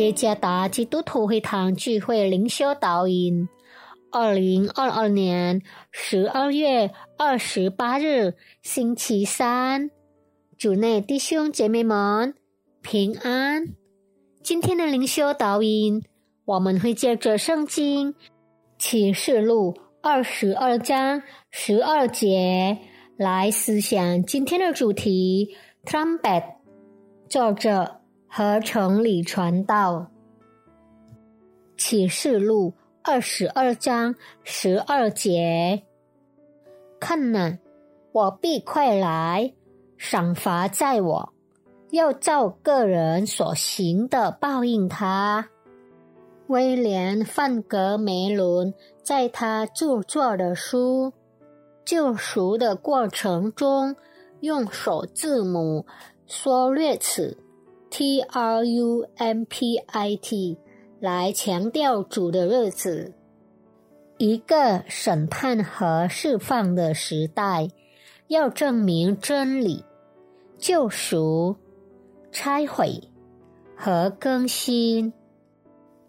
耶加达基督徒会堂聚会灵修导引，二零二二年十二月二十八日星期三，主内弟兄姐妹们平安。今天的灵修导引，我们会借着圣经启示录二十二章十二节来思想今天的主题。Trumpet，作者。和城里传道，启示录二十二章十二节。看呐，我必快来，赏罚在我，要照个人所行的报应他。威廉·范格梅伦在他著作的书《救赎的过程》中，用首字母缩略词。T R U M P I T 来强调主的日子，一个审判和释放的时代，要证明真理、救赎、拆毁和更新。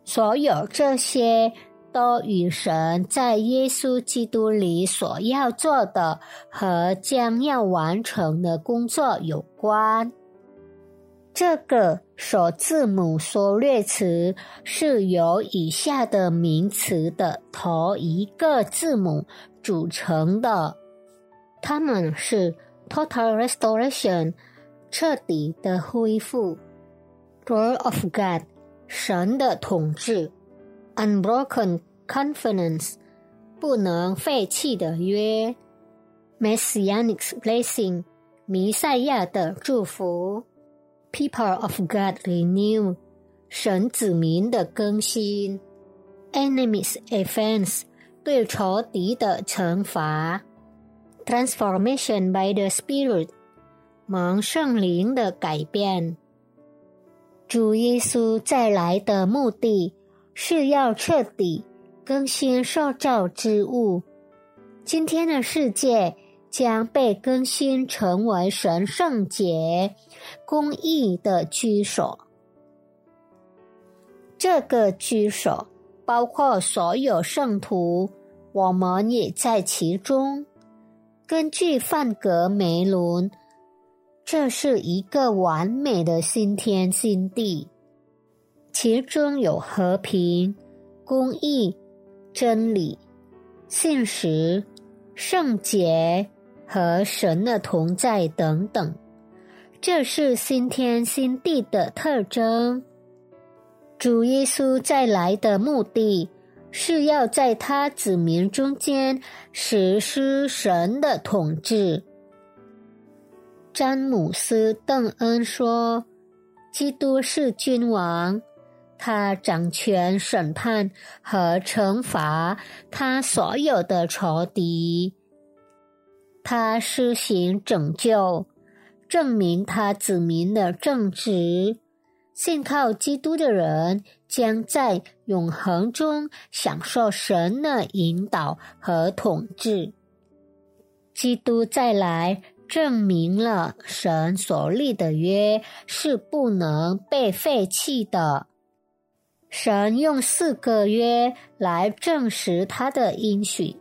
所有这些都与神在耶稣基督里所要做的和将要完成的工作有关。这个首字母缩略词是由以下的名词的头一个字母组成的，它们是 total restoration 彻底的恢复，word of God 神的统治，unbroken confidence 不能废弃的约，messianic blessing 弥赛亚的祝福。People of God renew，神子民的更新；Enemies offense，对仇敌的惩罚；Transformation by the Spirit，蒙圣灵的改变。主耶稣再来的目的是要彻底更新受造之物。今天的世界。将被更新成为神圣洁、公义的居所。这个居所包括所有圣徒，我们也在其中。根据范格梅伦，这是一个完美的新天新地，其中有和平、公义、真理、信实、圣洁。和神的同在等等，这是新天新地的特征。主耶稣再来的目的是要在他子民中间实施神的统治。詹姆斯·邓恩说：“基督是君王，他掌权审判和惩罚他所有的仇敌。”他施行拯救，证明他子民的正直。信靠基督的人将在永恒中享受神的引导和统治。基督再来，证明了神所立的约是不能被废弃的。神用四个约来证实他的应许。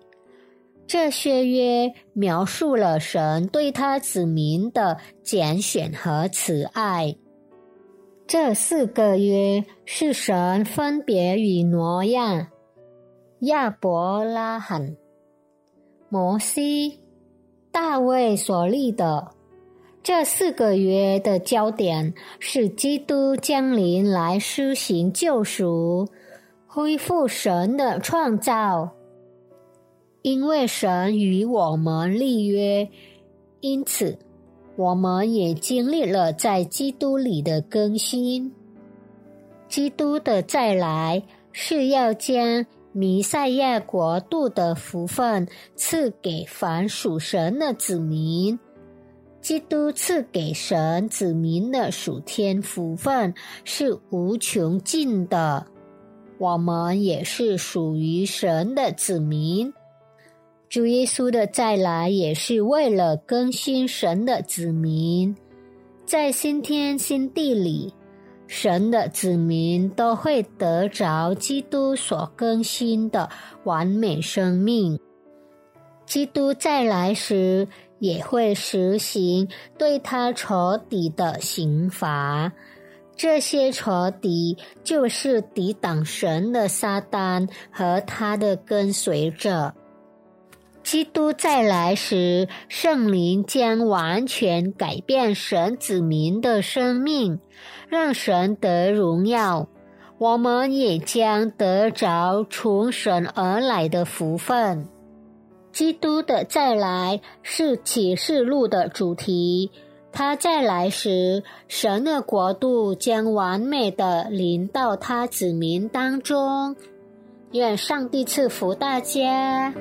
这些约描述了神对他子民的拣选和慈爱。这四个约是神分别与挪亚、亚伯拉罕、摩西、大卫所立的。这四个约的焦点是基督降临来施行救赎，恢复神的创造。因为神与我们立约，因此我们也经历了在基督里的更新。基督的再来是要将弥赛亚国度的福分赐给凡属神的子民。基督赐给神子民的属天福分是无穷尽的，我们也是属于神的子民。主耶稣的再来也是为了更新神的子民，在新天新地里，神的子民都会得着基督所更新的完美生命。基督再来时，也会实行对他仇敌的刑罚。这些仇敌就是抵挡神的撒旦和他的跟随者。基督再来时，圣灵将完全改变神子民的生命，让神得荣耀。我们也将得着从神而来的福分。基督的再来是启示录的主题。他再来时，神的国度将完美的临到他子民当中。愿上帝赐福大家。